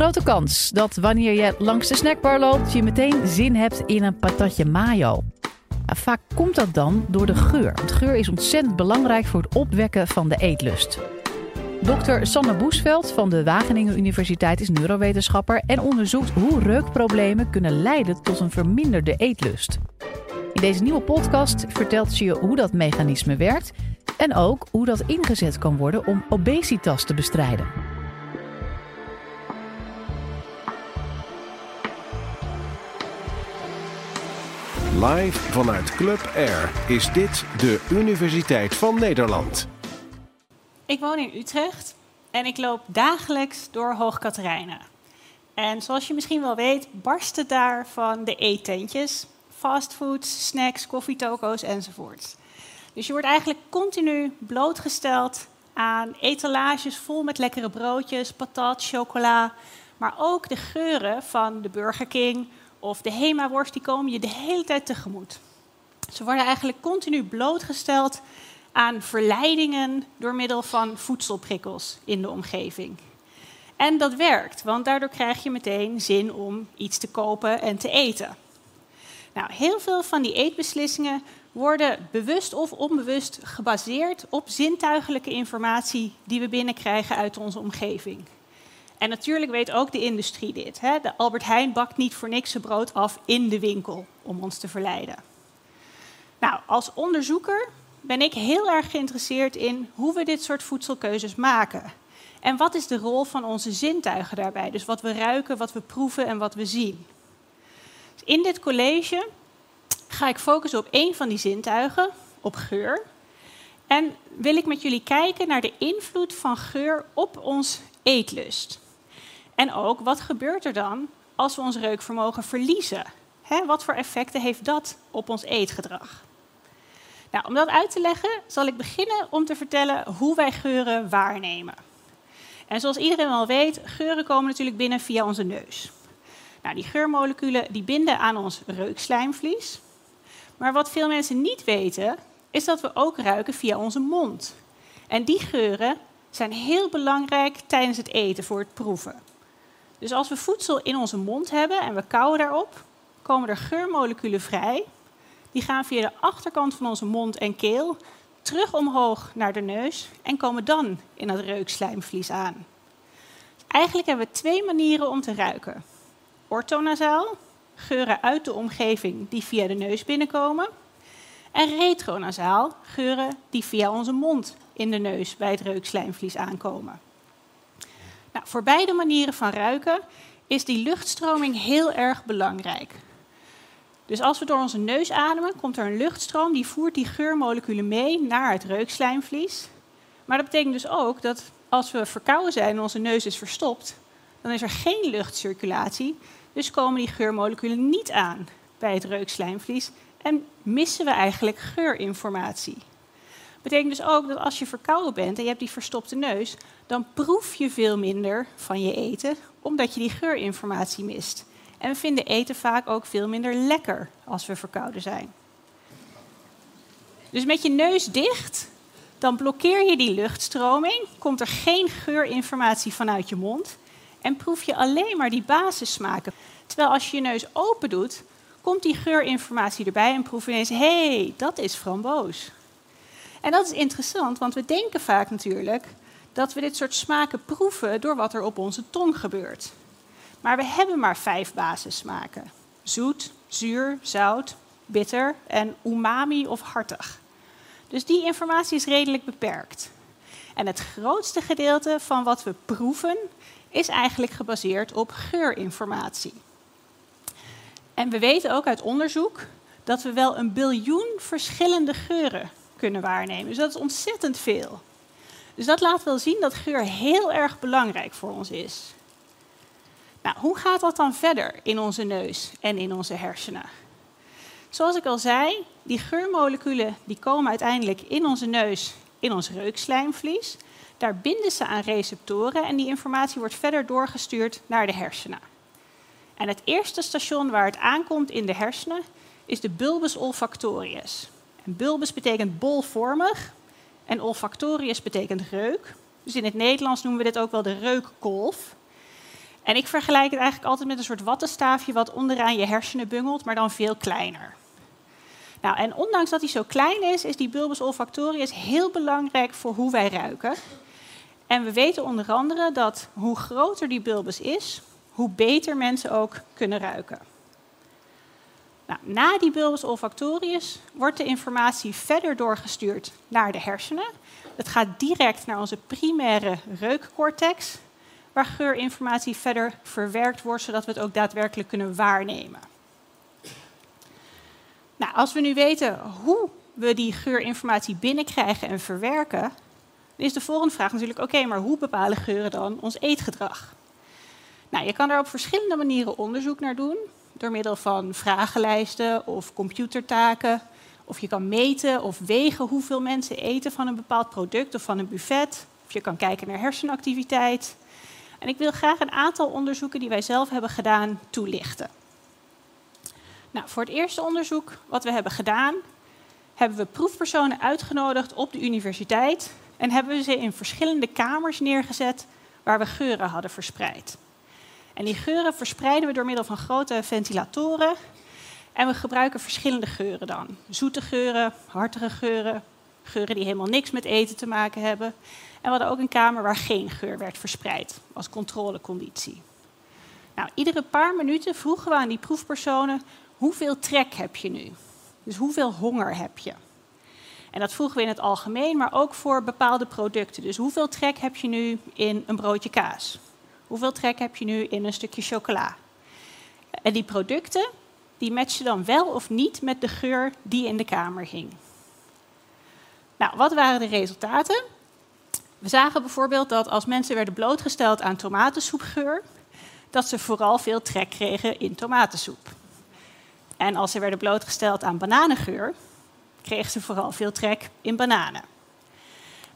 Grote kans dat wanneer je langs de snackbar loopt, je meteen zin hebt in een patatje mayo. Vaak komt dat dan door de geur. Want geur is ontzettend belangrijk voor het opwekken van de eetlust. Dr. Sanne Boesveld van de Wageningen Universiteit is neurowetenschapper en onderzoekt hoe reukproblemen kunnen leiden tot een verminderde eetlust. In deze nieuwe podcast vertelt ze je hoe dat mechanisme werkt en ook hoe dat ingezet kan worden om obesitas te bestrijden. Live vanuit Club Air is dit de Universiteit van Nederland. Ik woon in Utrecht en ik loop dagelijks door Hoogkaterijnen. En zoals je misschien wel weet, barsten daar van de eetentjes. Fastfoods, snacks, koffietoko's enzovoort. Dus je wordt eigenlijk continu blootgesteld aan etalages vol met lekkere broodjes, patat, chocola. Maar ook de geuren van de Burger King of de Hema-worst, die komen je de hele tijd tegemoet. Ze worden eigenlijk continu blootgesteld aan verleidingen door middel van voedselprikkels in de omgeving. En dat werkt, want daardoor krijg je meteen zin om iets te kopen en te eten. Nou, heel veel van die eetbeslissingen worden bewust of onbewust gebaseerd op zintuigelijke informatie die we binnenkrijgen uit onze omgeving. En natuurlijk weet ook de industrie dit. Hè? De Albert Heijn bakt niet voor niks zijn brood af in de winkel om ons te verleiden. Nou, als onderzoeker ben ik heel erg geïnteresseerd in hoe we dit soort voedselkeuzes maken. En wat is de rol van onze zintuigen daarbij? Dus wat we ruiken, wat we proeven en wat we zien. Dus in dit college ga ik focussen op één van die zintuigen, op geur. En wil ik met jullie kijken naar de invloed van geur op ons eetlust. En ook, wat gebeurt er dan als we ons reukvermogen verliezen? wat voor effecten heeft dat op ons eetgedrag? Nou, om dat uit te leggen, zal ik beginnen om te vertellen hoe wij geuren waarnemen. En zoals iedereen wel weet, geuren komen natuurlijk binnen via onze neus. Nou, die geurmoleculen die binden aan ons reukslijmvlies. Maar wat veel mensen niet weten, is dat we ook ruiken via onze mond. En die geuren zijn heel belangrijk tijdens het eten voor het proeven. Dus als we voedsel in onze mond hebben en we kauwen daarop, komen er geurmoleculen vrij. Die gaan via de achterkant van onze mond en keel terug omhoog naar de neus en komen dan in het reukslijmvlies aan. Eigenlijk hebben we twee manieren om te ruiken. Orthonasaal, geuren uit de omgeving die via de neus binnenkomen. En retronasaal, geuren die via onze mond in de neus bij het reukslijmvlies aankomen. Nou, voor beide manieren van ruiken is die luchtstroming heel erg belangrijk. Dus als we door onze neus ademen, komt er een luchtstroom die voert die geurmoleculen mee naar het reukslijmvlies. Maar dat betekent dus ook dat als we verkouden zijn en onze neus is verstopt, dan is er geen luchtcirculatie. Dus komen die geurmoleculen niet aan bij het reukslijmvlies en missen we eigenlijk geurinformatie betekent dus ook dat als je verkouden bent en je hebt die verstopte neus, dan proef je veel minder van je eten, omdat je die geurinformatie mist. En we vinden eten vaak ook veel minder lekker als we verkouden zijn. Dus met je neus dicht, dan blokkeer je die luchtstroming, komt er geen geurinformatie vanuit je mond en proef je alleen maar die basissmaken. Terwijl als je je neus open doet, komt die geurinformatie erbij en proef je ineens, hé, hey, dat is framboos. En dat is interessant, want we denken vaak natuurlijk dat we dit soort smaken proeven door wat er op onze tong gebeurt. Maar we hebben maar vijf basissmaken: zoet, zuur, zout, bitter en umami of hartig. Dus die informatie is redelijk beperkt. En het grootste gedeelte van wat we proeven is eigenlijk gebaseerd op geurinformatie. En we weten ook uit onderzoek dat we wel een biljoen verschillende geuren kunnen waarnemen. Dus dat is ontzettend veel. Dus dat laat wel zien dat geur heel erg belangrijk voor ons is. Nou, hoe gaat dat dan verder in onze neus en in onze hersenen? Zoals ik al zei, die geurmoleculen die komen uiteindelijk in onze neus, in ons reukslijmvlies. Daar binden ze aan receptoren en die informatie wordt verder doorgestuurd naar de hersenen. En het eerste station waar het aankomt in de hersenen is de bulbus olfactorius. Bulbus betekent bolvormig en olfactorius betekent reuk. Dus in het Nederlands noemen we dit ook wel de reukkolf. En ik vergelijk het eigenlijk altijd met een soort wattenstaafje wat onderaan je hersenen bungelt, maar dan veel kleiner. Nou, en ondanks dat hij zo klein is, is die bulbus olfactorius heel belangrijk voor hoe wij ruiken. En we weten onder andere dat hoe groter die bulbus is, hoe beter mensen ook kunnen ruiken. Nou, na die bulbus olfactorius wordt de informatie verder doorgestuurd naar de hersenen. Het gaat direct naar onze primaire reukcortex, waar geurinformatie verder verwerkt wordt, zodat we het ook daadwerkelijk kunnen waarnemen. Nou, als we nu weten hoe we die geurinformatie binnenkrijgen en verwerken, dan is de volgende vraag natuurlijk: oké, maar hoe bepalen geuren dan ons eetgedrag? Nou, je kan daar op verschillende manieren onderzoek naar doen, door middel van vragenlijsten of computertaken. Of je kan meten of wegen hoeveel mensen eten van een bepaald product of van een buffet. Of je kan kijken naar hersenactiviteit. En ik wil graag een aantal onderzoeken die wij zelf hebben gedaan toelichten. Nou, voor het eerste onderzoek wat we hebben gedaan, hebben we proefpersonen uitgenodigd op de universiteit en hebben we ze in verschillende kamers neergezet waar we geuren hadden verspreid. En die geuren verspreiden we door middel van grote ventilatoren. En we gebruiken verschillende geuren dan. Zoete geuren, hartige geuren, geuren die helemaal niks met eten te maken hebben. En we hadden ook een kamer waar geen geur werd verspreid, als controleconditie. Nou, iedere paar minuten vroegen we aan die proefpersonen hoeveel trek heb je nu? Dus hoeveel honger heb je? En dat vroegen we in het algemeen, maar ook voor bepaalde producten. Dus hoeveel trek heb je nu in een broodje kaas? Hoeveel trek heb je nu in een stukje chocola? En die producten, die matchen dan wel of niet met de geur die in de kamer hing. Nou, wat waren de resultaten? We zagen bijvoorbeeld dat als mensen werden blootgesteld aan tomatensoepgeur, dat ze vooral veel trek kregen in tomatensoep. En als ze werden blootgesteld aan bananengeur, kregen ze vooral veel trek in bananen.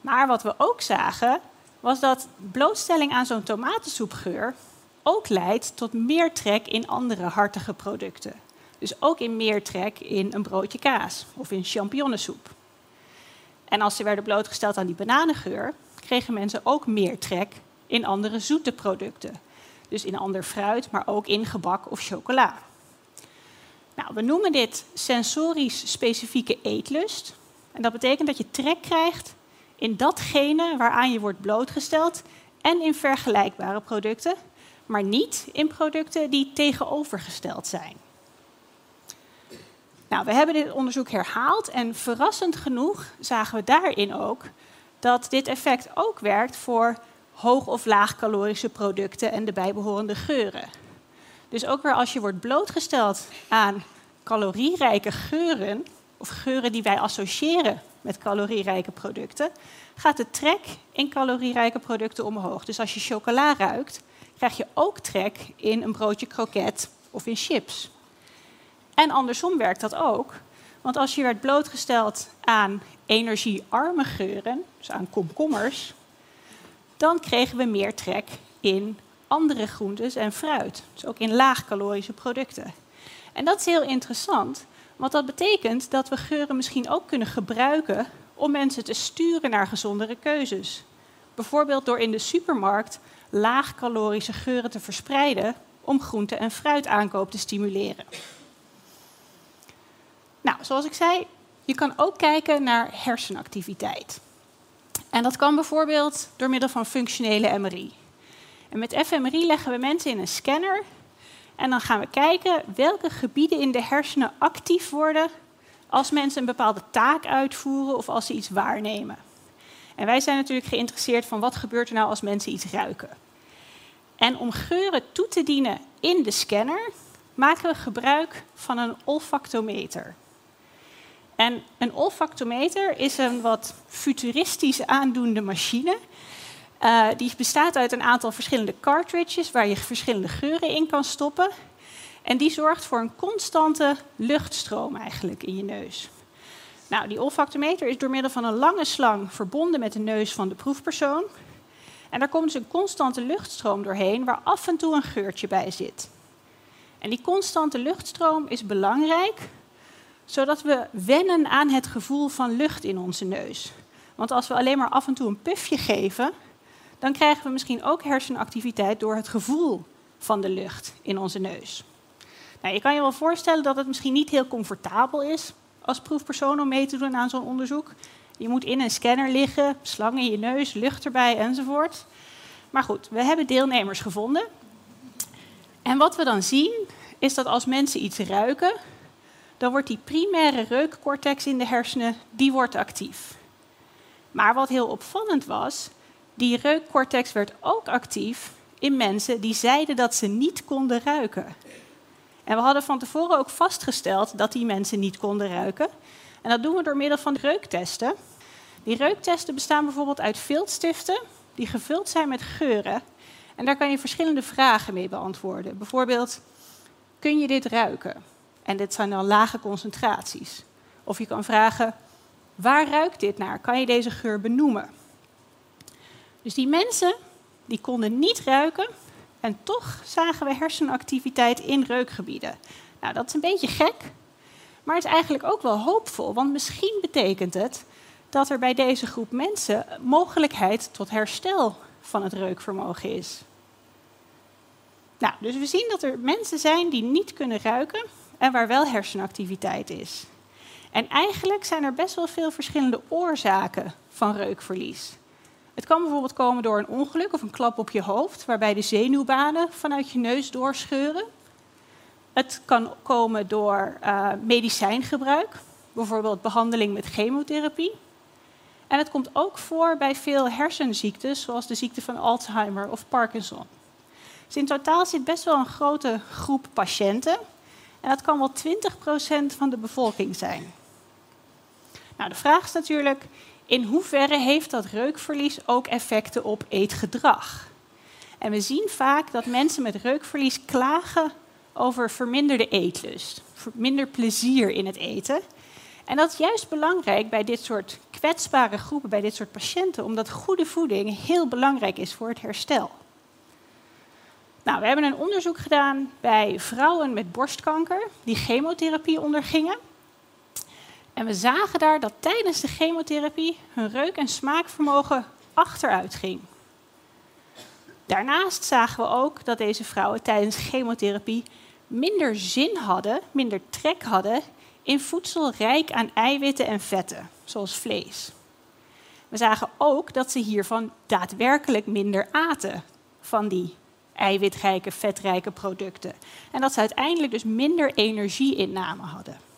Maar wat we ook zagen, was dat blootstelling aan zo'n tomatensoepgeur ook leidt tot meer trek in andere hartige producten. Dus ook in meer trek in een broodje kaas of in champignonsoep. En als ze werden blootgesteld aan die bananengeur, kregen mensen ook meer trek in andere zoete producten. Dus in ander fruit, maar ook in gebak of chocola. Nou, we noemen dit sensorisch specifieke eetlust. En dat betekent dat je trek krijgt in datgene waaraan je wordt blootgesteld en in vergelijkbare producten, maar niet in producten die tegenovergesteld zijn. Nou, we hebben dit onderzoek herhaald en verrassend genoeg zagen we daarin ook dat dit effect ook werkt voor hoog- of laagcalorische producten en de bijbehorende geuren. Dus ook weer als je wordt blootgesteld aan calorierijke geuren, of geuren die wij associëren met calorierijke producten, gaat de trek in calorierijke producten omhoog. Dus als je chocola ruikt, krijg je ook trek in een broodje kroket of in chips. En andersom werkt dat ook. Want als je werd blootgesteld aan energiearme geuren, dus aan komkommers, dan kregen we meer trek in andere groentes en fruit. Dus ook in laagcalorische producten. En dat is heel interessant, want dat betekent dat we geuren misschien ook kunnen gebruiken om mensen te sturen naar gezondere keuzes. Bijvoorbeeld door in de supermarkt laagcalorische geuren te verspreiden om groente- en fruitaankoop te stimuleren. Nou, zoals ik zei, je kan ook kijken naar hersenactiviteit. En dat kan bijvoorbeeld door middel van functionele MRI. En met fMRI leggen we mensen in een scanner en dan gaan we kijken welke gebieden in de hersenen actief worden als mensen een bepaalde taak uitvoeren of als ze iets waarnemen. En wij zijn natuurlijk geïnteresseerd van wat gebeurt er nou als mensen iets ruiken. En om geuren toe te dienen in de scanner maken we gebruik van een olfactometer. En een olfactometer is een wat futuristisch aandoende machine. Uh, die bestaat uit een aantal verschillende cartridges waar je verschillende geuren in kan stoppen. En die zorgt voor een constante luchtstroom eigenlijk in je neus. Nou, die olfactometer is door middel van een lange slang verbonden met de neus van de proefpersoon. En daar komt dus een constante luchtstroom doorheen waar af en toe een geurtje bij zit. En die constante luchtstroom is belangrijk, zodat we wennen aan het gevoel van lucht in onze neus. Want als we alleen maar af en toe een pufje geven, dan krijgen we misschien ook hersenactiviteit door het gevoel van de lucht in onze neus. Nou, je kan je wel voorstellen dat het misschien niet heel comfortabel is als proefpersoon om mee te doen aan zo'n onderzoek. Je moet in een scanner liggen, slang in je neus, lucht erbij enzovoort. Maar goed, we hebben deelnemers gevonden. En wat we dan zien, is dat als mensen iets ruiken, dan wordt die primaire reukcortex in de hersenen, die wordt actief. Maar wat heel opvallend was, die reukcortex werd ook actief in mensen die zeiden dat ze niet konden ruiken. En we hadden van tevoren ook vastgesteld dat die mensen niet konden ruiken. En dat doen we door middel van reuktesten. Die reuktesten bestaan bijvoorbeeld uit viltstiften die gevuld zijn met geuren. En daar kan je verschillende vragen mee beantwoorden. Bijvoorbeeld, kun je dit ruiken? En dit zijn dan lage concentraties. Of je kan vragen, waar ruikt dit naar? Kan je deze geur benoemen? Dus die mensen die konden niet ruiken en toch zagen we hersenactiviteit in reukgebieden. Nou, dat is een beetje gek, maar het is eigenlijk ook wel hoopvol, want misschien betekent het dat er bij deze groep mensen mogelijkheid tot herstel van het reukvermogen is. Nou, dus we zien dat er mensen zijn die niet kunnen ruiken en waar wel hersenactiviteit is. En eigenlijk zijn er best wel veel verschillende oorzaken van reukverlies. Het kan bijvoorbeeld komen door een ongeluk of een klap op je hoofd, waarbij de zenuwbanen vanuit je neus doorscheuren. Het kan komen door uh, medicijngebruik, bijvoorbeeld behandeling met chemotherapie. En het komt ook voor bij veel hersenziektes, zoals de ziekte van Alzheimer of Parkinson. Dus in totaal zit best wel een grote groep patiënten. En dat kan wel 20% van de bevolking zijn. Nou, de vraag is natuurlijk, in hoeverre heeft dat reukverlies ook effecten op eetgedrag? En we zien vaak dat mensen met reukverlies klagen over verminderde eetlust, minder plezier in het eten. En dat is juist belangrijk bij dit soort kwetsbare groepen, bij dit soort patiënten, omdat goede voeding heel belangrijk is voor het herstel. Nou, we hebben een onderzoek gedaan bij vrouwen met borstkanker die chemotherapie ondergingen. En we zagen daar dat tijdens de chemotherapie hun reuk- en smaakvermogen achteruit ging. Daarnaast zagen we ook dat deze vrouwen tijdens chemotherapie minder zin hadden, minder trek hadden in voedsel rijk aan eiwitten en vetten, zoals vlees. We zagen ook dat ze hiervan daadwerkelijk minder aten van die eiwitrijke, vetrijke producten. En dat ze uiteindelijk dus minder energieinname hadden.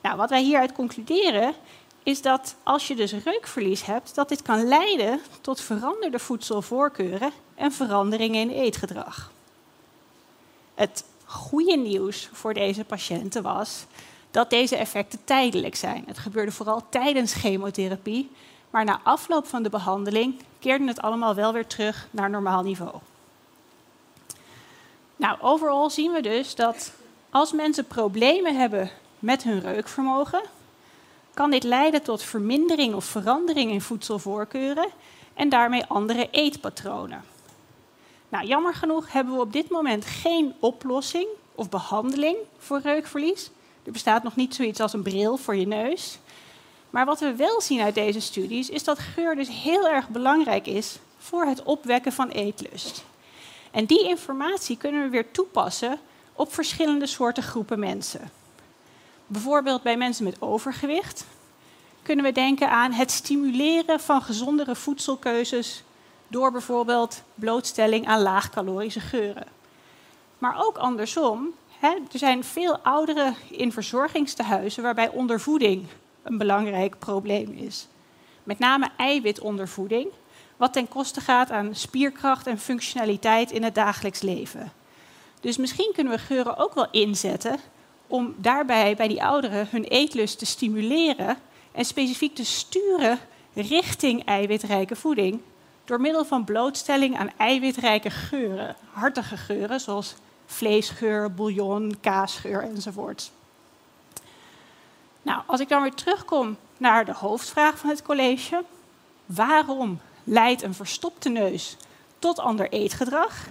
Nou, wat wij hieruit concluderen is dat als je dus reukverlies hebt, dat dit kan leiden tot veranderde voedselvoorkeuren en veranderingen in eetgedrag. Het goede nieuws voor deze patiënten was dat deze effecten tijdelijk zijn. Het gebeurde vooral tijdens chemotherapie, maar na afloop van de behandeling keerde het allemaal wel weer terug naar normaal niveau. Nou, overal zien we dus dat als mensen problemen hebben met hun reukvermogen, kan dit leiden tot vermindering of verandering in voedselvoorkeuren en daarmee andere eetpatronen. Nou, jammer genoeg hebben we op dit moment geen oplossing of behandeling voor reukverlies. Er bestaat nog niet zoiets als een bril voor je neus. Maar wat we wel zien uit deze studies is dat geur dus heel erg belangrijk is voor het opwekken van eetlust. En die informatie kunnen we weer toepassen op verschillende soorten groepen mensen. Bijvoorbeeld bij mensen met overgewicht kunnen we denken aan het stimuleren van gezondere voedselkeuzes door bijvoorbeeld blootstelling aan laagcalorische geuren. Maar ook andersom, hè, er zijn veel ouderen in verzorgingstehuizen waarbij ondervoeding een belangrijk probleem is. Met name eiwitondervoeding, wat ten koste gaat aan spierkracht en functionaliteit in het dagelijks leven. Dus misschien kunnen we geuren ook wel inzetten om daarbij bij die ouderen hun eetlust te stimuleren en specifiek te sturen richting eiwitrijke voeding door middel van blootstelling aan eiwitrijke geuren, hartige geuren zoals vleesgeur, bouillon, kaasgeur enzovoort. Nou, als ik dan weer terugkom naar de hoofdvraag van het college, waarom leidt een verstopte neus tot ander eetgedrag?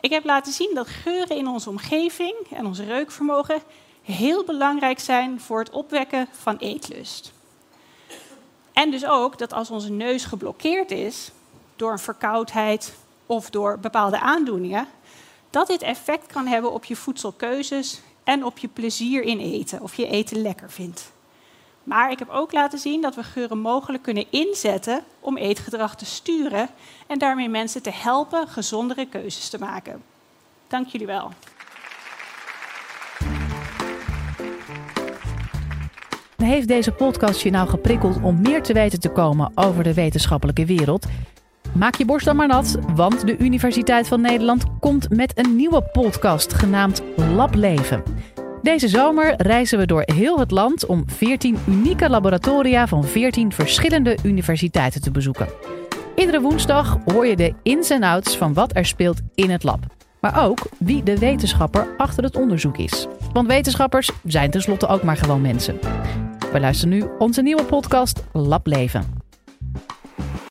Ik heb laten zien dat geuren in onze omgeving en ons reukvermogen heel belangrijk zijn voor het opwekken van eetlust. En dus ook dat als onze neus geblokkeerd is door een verkoudheid, of door bepaalde aandoeningen, dat dit effect kan hebben op je voedselkeuzes en op je plezier in eten, of je eten lekker vindt. Maar ik heb ook laten zien dat we geuren mogelijk kunnen inzetten om eetgedrag te sturen en daarmee mensen te helpen gezondere keuzes te maken. Dank jullie wel. Heeft deze podcast je nou geprikkeld om meer te weten te komen over de wetenschappelijke wereld? Maak je borst dan maar nat, want de Universiteit van Nederland komt met een nieuwe podcast genaamd Lableven. Deze zomer reizen we door heel het land om 14 unieke laboratoria van 14 verschillende universiteiten te bezoeken. Iedere woensdag hoor je de ins en outs van wat er speelt in het lab. Maar ook wie de wetenschapper achter het onderzoek is. Want wetenschappers zijn tenslotte ook maar gewoon mensen. We luisteren nu onze nieuwe podcast Lableven.